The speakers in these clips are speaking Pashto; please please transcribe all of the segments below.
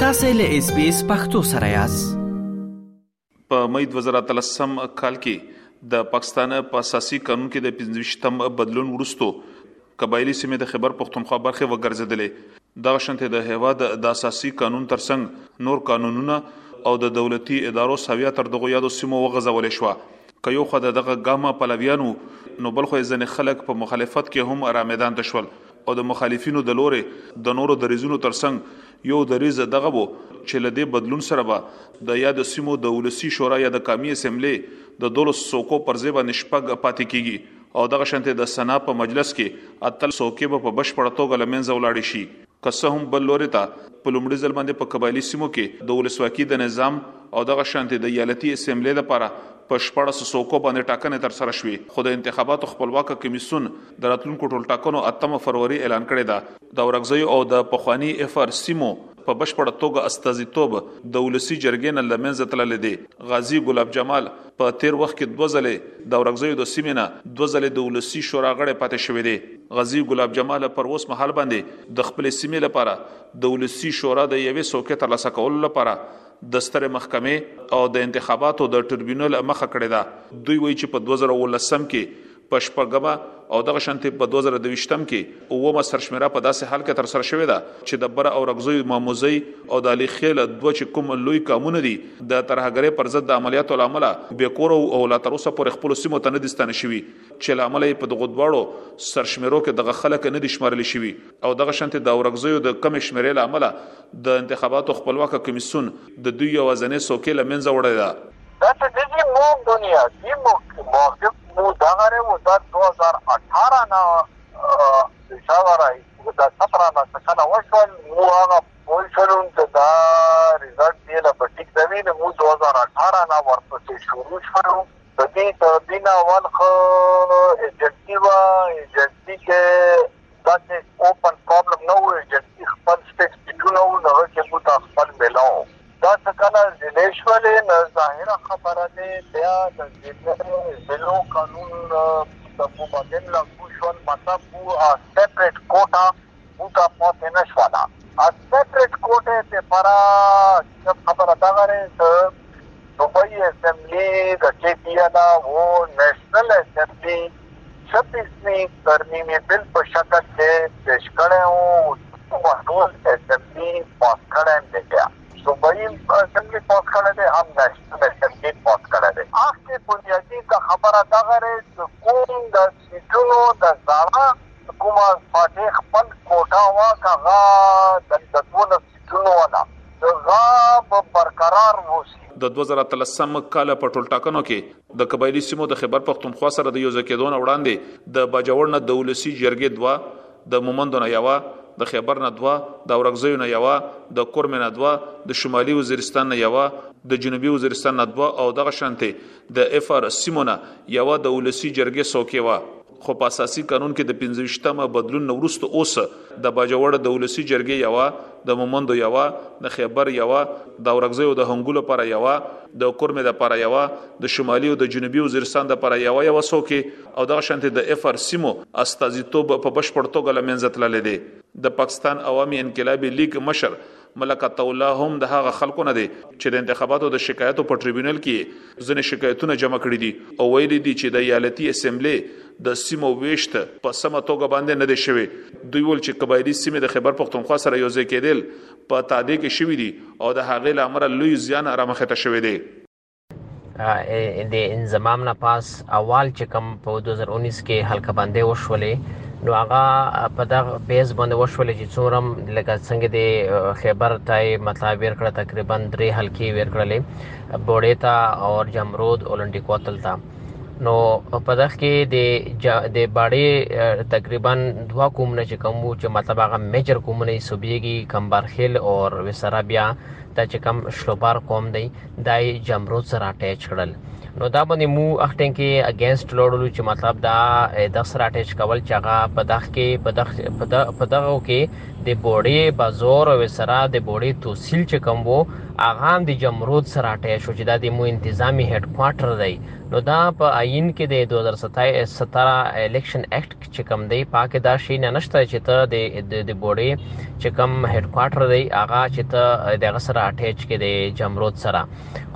تاسو له اس بي اس پختو سره یاست په مې 2013 کال کې د پاکستان په اساسي قانون کې د 25تم بدلون ورستو قبایلی سیمه د خبر پښتونخوا برخه وګرځیدلې دغه شنته د هوا د اساسي قانون ترڅنګ نور قانونونه او د دولتي ادارو سویا تر دغه یادو سیمو وغځول شو که یو خوا د دغه ګامه پلویان وو نو بل خوا یې ځینې خلک په مخالفت کې هم رامیدان ته شول او د مخالفینو د لورې د نورو دریځونو ترڅنګ یو دریځ دغه و چې له دې بدلون سره به د یادو سیمو د ولسي شورا یا د قامي اسمبلې د دولس څوکو پر ځای باندې شپږ پاتې کېږي او دغه شانتې د سنا په مجلس کې اتل څوکې به په بشپړه توګه له منځه ولاړې شي. که څه هم بل لوري ته په لومړي ځل باندې په قبایلي سیمو کې د ولسواکي د نظام او دغه شانتي د ایالتي اسمبلې لپاره په شپاړس څوکو باندې ټاکنې تر سره شوې خو د انتخاباتو خپلواک کمیسیون د راتلونکو ټولټاکنو اتمه فروری اعلان کړې ده د اورکزیو او د پخواني اف ار سیمو په بشپړه توګه استازیتوب د ولسي جرګې نه له منځه تللی دی غازي ګلاب جمال په تېر وخت کې دوه ځلې د اورکزیو د سیمې نه دوه ځلې د ولسي شورا غړی پاتې شوی دی. غازي ګلاب جمال پر اوس مهال باندې د خپلې سیمې لپاره د ولسي شورا د یوې څوکۍ ترلاسه کولو لپاره د سترې محکمې او د انتخاباتو د ټربیونل مخه کړې ده. دوی وایي چې په دوه زره او اوولس کې په شپږمه او دغه شانتې په دوه زره دویشت کې اوومه سرشمېره په داسې حال کې ترسره شوې ده چې د بره اورکزیو ماموزۍ او د علي خېل دوه چې کوم لوی قامونه دي د ترهګرۍ پر ضد د عملیاتو له امله بې کوره او لا تر اوسه پورې خپلو سیمو ته نه دي ستانه شوي چې له امله یې په دغو دواړو سرشمېرو کې دغه خلک نه دي شمارل شوي او دغه شانتې د اورکزیو د کمې شمېرې له امله د انتخاباتو خپلواک کمیسیون د دوی یوازنۍ څوکۍ له منځه وړې ده. داسې نه دي موږ بنیادي موقف مو دغه دی او دا دوه زره اټاره نه پیشاور هائی سکول دا ثبت رامنځته کله وشول موږ هغه پوه شولو چې دا ریزلټ دې له به ټیک نه وي نو موږ دوه زره اټاره نه ورپسې شروع شولو د دې تر دې نه اول خو ایجنسي وه ایجنسي کې داسې اوپن پرابلم نه وو ایجنسی خپل سټیټ سیټونه وو نو هغه کې مو ته خپل ملاو دا څه کله ضلع شولې نه ظاهره خبره دی بیا د ضلع ضلعو قانون د مبادل لاګو شول مطلب مو سیپریټ کوټا مو ته پاتې نه شوله سیپریټ کوټه ته پرا خبره دا غره صوبائی اسمبلی د کې پی ایل او نیشنل اسمبلی شپیسمی ترمیمی بل په شکل کې پیش کړی او ځینو محدود اسمبلی پاس کړی هم دی بیا صوبائی اسمبلی پاس کړی دی هم نیشنل اسمبلی پاس کړی دی. اخکې بنیادی د خبره دغه دی چې کوم د سیټونو د زاړه کومه پارټی خپل کوټه وه که هغه د دوولس ټولنه د غا به برقرار اوسي. د دوه زره اتلسم کال په ټولټاکنو کې د قبایلي سیمو د خیبر پښتونخوا سره د یوځای کېدو نه وړاندې د باجوړ نه د ولسي جرګې دوه، د مومندو نه یوه، د خیبر نه دوه، د اورکزیو نه یوه، د کورمې نه دوه، د شمالي وزیرستان نه یوه، د جنوبي وزیرستان نه دوه او دغه شانتې د اف ار سیمو نه یوه د ولسي جرګې څوکۍ وه. خو په اساسي قانون کې د پنځه ویشت مه بدلون نه وروسته اوس د باجوړ د ولسي جرګې یوه د مومندو یوه د خیبر یوه د اورکزۍ او د هنګو لپاره یوه د کورمې لپاره یوه د شمالي او د جنوبي وزیرستان لپاره یوه یوه څوکې او دغه شانتې د اف ار سیمو استازیتوب په بشپړ توګه له منځه تللی دی د پاکستان عوامي انقلابي لیګ مشر ملکه تولا هم د هغه خلکو نه دی چې د انتخاباتو د شکایتو په ټریبونل کې ځنې شکایتونه جمع کړي دي او ویل دي چې د ایالتي اسمبلی د سیمو ویشت په سمه توګه باندې نه دی شوی دوی ول چې قبایلی سیمه د خیبر پښتونخوا سره یو ځای کېدل په تادې کې شوې دي او د هغې لامل لوی زیان رامخته شوی دی د انضمام نه پاس اول چې کوم په 2019 کې حلقه باندې وشولې نو هغه په دغه بیس باندې وشول چې څورم لکه څنګه د خیبر تای مطلب ور کړ تقریبا درې حلقې ور کړلې بوډې تا او جمرود اولمپیک وتل تا نو په دغه کې د د باړې تقریبا دوا کومونه چې کوم چې مطلب هغه میجر کومونه یې سوبېږي کمبارخیل او وسرا بیا ته چې کم شلوبار قوم دی دا یې جمرو سره اټیچ کړل نو دا باندې مو اختن کې اگینست لوړلو چې مطلب دا د سره اټیچ کول چې هغه په دغ کې په دغ په دغه کې د بوډي بازور او سره د بوډي توسیل چې کوم وو هغه هم د جمرود سره اټیچ شو چې دا د مو انتظامی هډ کوارټر دی نو دا په عین کې د 2017 الیکشن اکټ چې کم دی پاکه دا شي نه نشته چې ته د د بورډي چې کم هډ کوارټر دی هغه چې ته دغه سره اٹیچ کې دی جمرود سره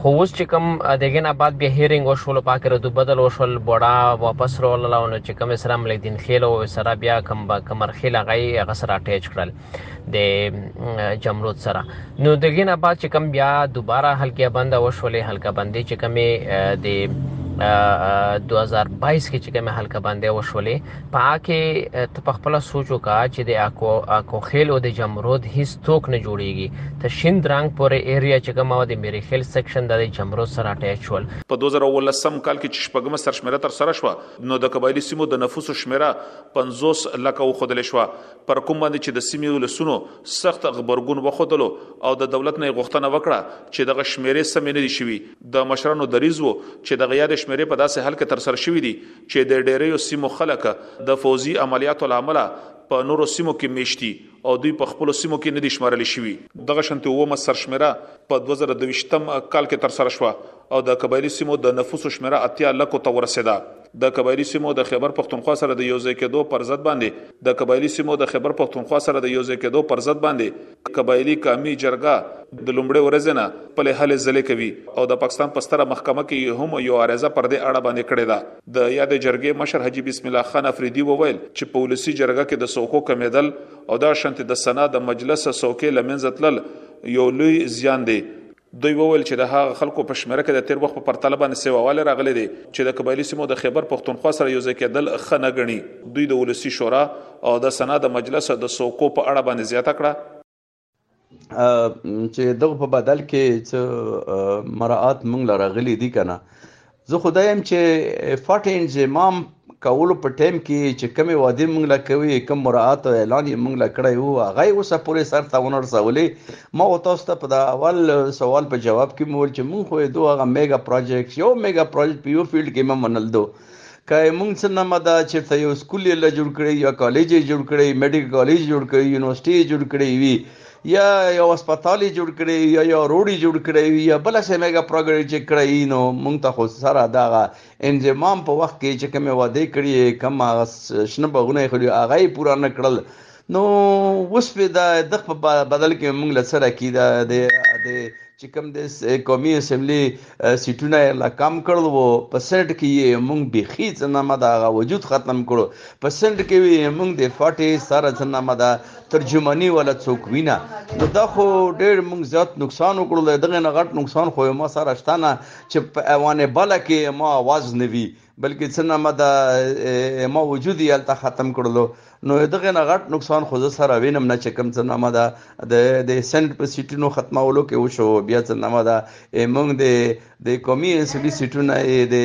خو اوس چې کم دغه نه بعد بیا هیرینګ وشول پاکه ردو بدل وشول بوډا واپس رول لاونه چې کم سره ملک دین خېل او سره بیا کم کمر خېل غي هغه سره اٹیچ کړل د جمرود سره نو دغه نه بعد چې کوم بیا دوباره حلقه بند وشولې حلقه بندي چې کومه د 2022 کې چې کومه حلقه باندې وشولې پاکه ته په خپل سوچو کا چې د اکو اکو خیل او د جمرود هیڅ توک نه جوړیږي ته شیند رنگ پورې ایریا چې کومه د میری خیل سیکشن د جمرود سره اٹیچ ول په 2019 کال کې چې شپږمه سرشمیره تر سره شو نو د قبایلی سیمو د نفوسو شمیره 50 لکه وخدل شو پر کوم باندې چې د سیمې ولسونو سخت غبرګون وخدلو او د دولت نه غوښتنه وکړه چې دغه شمیرې سمې نه دي شوي د مشرانو دریز وو چې دغه یاد شمیرې په داسې حال کې تر سره شوې دي چې د ډیریو سیمو خلک د فوزي عملیاتو لامل په نورو سیمو کې میشتي او دوی په خپل سیمو کې نه دي شمارل شوي دغه شنت اومه سرشمیره په 2022م کال کې تر سره شو او د قبایلي سیمو د نفوسو شمېره اتیا لکو ته ورسېده. د قبایلي سیمو د خیبر پښتونخوا سره د یوځای کېدو پر ضد باندې د قبایلي سیمو د خیبر پښتونخوا سره د یوځای کېدو پر ضد باندې قبایلي قامي جرګه د لومړۍ ورځې نه خپلې هلې ځلې کوي او د پاکستان په ستره محکمه کې یې هم یوه عریضه پر دې اړه باندې کړې ده. د یادې جرګې مشر حاجي بسم الله خان افریدي وویل چې په ولسي جرګه کې د څوکو کمېدل او دا شانتې د سنا د مجلس څوکې له منځه تلل یو لوی زیان دی. دوی وویل چې د هغه خلکو په شمیره کې د تیر وخت په پرتله باندې سیواواله راغلي دي چې د قبایلی سیمو د خیبر پښتونخوا سره یو ځای کېدل خنه غني دوی د ولسی شورا او د سنا د مجلس د سوکو په اړه باندې زیاته کړه چې دغه په بدل کې چې مراعات موږ لراغلي دي کنه زه خو دا یم چې فټ انضمام کولو په ټایم کې چې کومې وعدې موږ له کوي کوم مراعات او اعلان یې موږ له کړی وو هغه یې اوسه پورې سر ته ونه رسولې ما و تاسو ته په دا اول سوال په جواب کې مول چې موږ خو یې دوه هغه میګا پروجیکټ یو میګا پروجیکټ په یو فیلډ کې مې منل دو که موږ څه نه مده چې ته یو سکول یې له جوړ کړی یا کالج یې جوړ کړی میډیکل کالج جوړ کړی یونیورسيټي جوړ کړی وي یا یو هسپتال جوړ کړي یا یو روډ جوړ کړي یا بل څه میګا پروګرام چې کړی نو مونږ ته خو سره داغه انضمام په وخت کې چې کومه وعده کړی کوم شنه بغونه خلی هغه پورا نه کړل نو اوس په د دغه بدل کې مونږ لسره کیده د چې کوم د قومي اسمبلي سیټونه یې لا کم کړل وو په سنټ کې یې موږ بیخي څه نه مده هغه وجود ختم کړو په سنټ کې یې موږ د فاټې سره څه نه مده ترجمانی ولا څوک وینا نو دا خو ډېر موږ زیات نقصان وکړل دغه نه غټ نقصان خو ما سره شته نه چې په ایوان بله کې ما आवाज نه وي بلکې څه نامه ده ما وجود یې هلته ختم کړلو نو دغه نه غټ نقصان خو زه سره وینم نه چې کوم څه نامه ده د د سند په سیټونو ختمولو کې وشو بیا څه نامه ده موږ د د قومي اسمبلی سیټونه د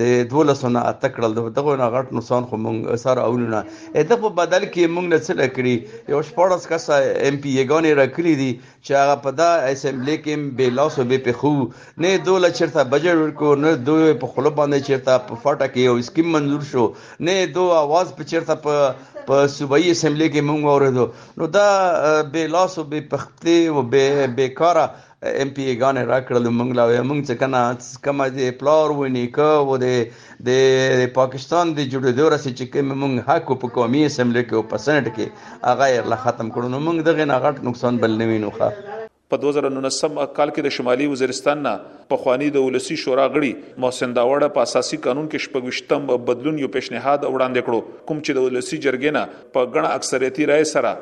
د دولسونه اتکړل دغه نه غټ نقصان خو موږ سره اولونه اته په بدل کې موږ نه څه کړی یو شپږ کس ایم پی ایګانې راکړي دي چې هغه په دا اسمبلی کې به لاس او به پخو نه دوله چیرته بجټ ورکو نه دوی په خلو باندې چیرته په فاټه کې یو سکیم منظور شو نه دو आवाज په چیرته په په صوبایي اسمبلی کې مونږ اوریدو نو دا به لاس او به پخته او به بیکاره ایم پی ای ګان راکړل مونږ لا مونږ څه کنه کما دې پلار ونی کو و دې د پاکستان د جوړېدو رسې چې کوم موږ حق په قومي اسمبلی کې او په سنټ کې هغه یې لا ختم کړو نو موږ دغه نه غټ نقصان بل نه وینو ښه په 2019 کال کې د شمالي وزیرستان نه په خواني د ولسی شورا غړي محسن داوړ په اساسي قانون کې شپږشتم بدلون یو پیشنهاد وړاندې کړو کوم چې د ولسی جرګې نه په غړ اکثریتي رائے سره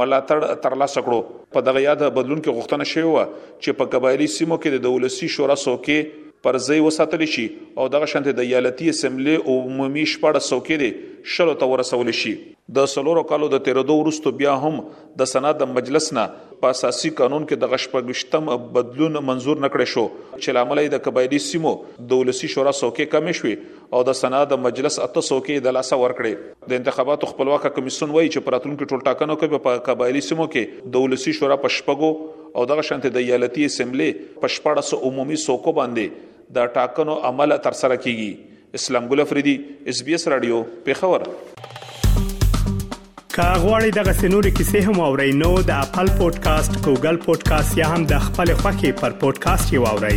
ملاتړ ترلاسه کړو په دغه یاد بدلون کې غوښتنه شوې و چې په قبایلی سیمو کې د ولسی شورا څوکې پر ځای وساتل شي او دغه شانته د ایالتي اسمبلې عمومي شپاړس څوکې دې شلو ته ورسول شي. د څلورو کالو د تېرېدو وروسته بیا هم د سنا د مجلس نه په اساسي قانون کې دغه شپږ ویشتم بدلون منظور نه کړی شو چې له امله یې د قبایلي سیمو د ولسي شورا څوکې کمې شوې او د سنا د مجلس اته څوکۍ د لاسه ورکړې د انتخاباتو خپلواک کمیسون وایي چې پراتونکو ټولټاکنو کې په قبایلی سیمو کې د ولسی شورا په شپږو او دغه شانته د ایالتي اسمبلی په شپږ عمومي څوکو باندې د ټاکنو عمل تر سره کیږي اسلام ګل افریدي اس بي اس رادیو پیښور که غواړئ دغه سنوري کیسې هم او رینو د خپل پودکاسټ ګوګل پودکاسټ یا هم د خپل خاكي پر پودکاسټ یو اورئ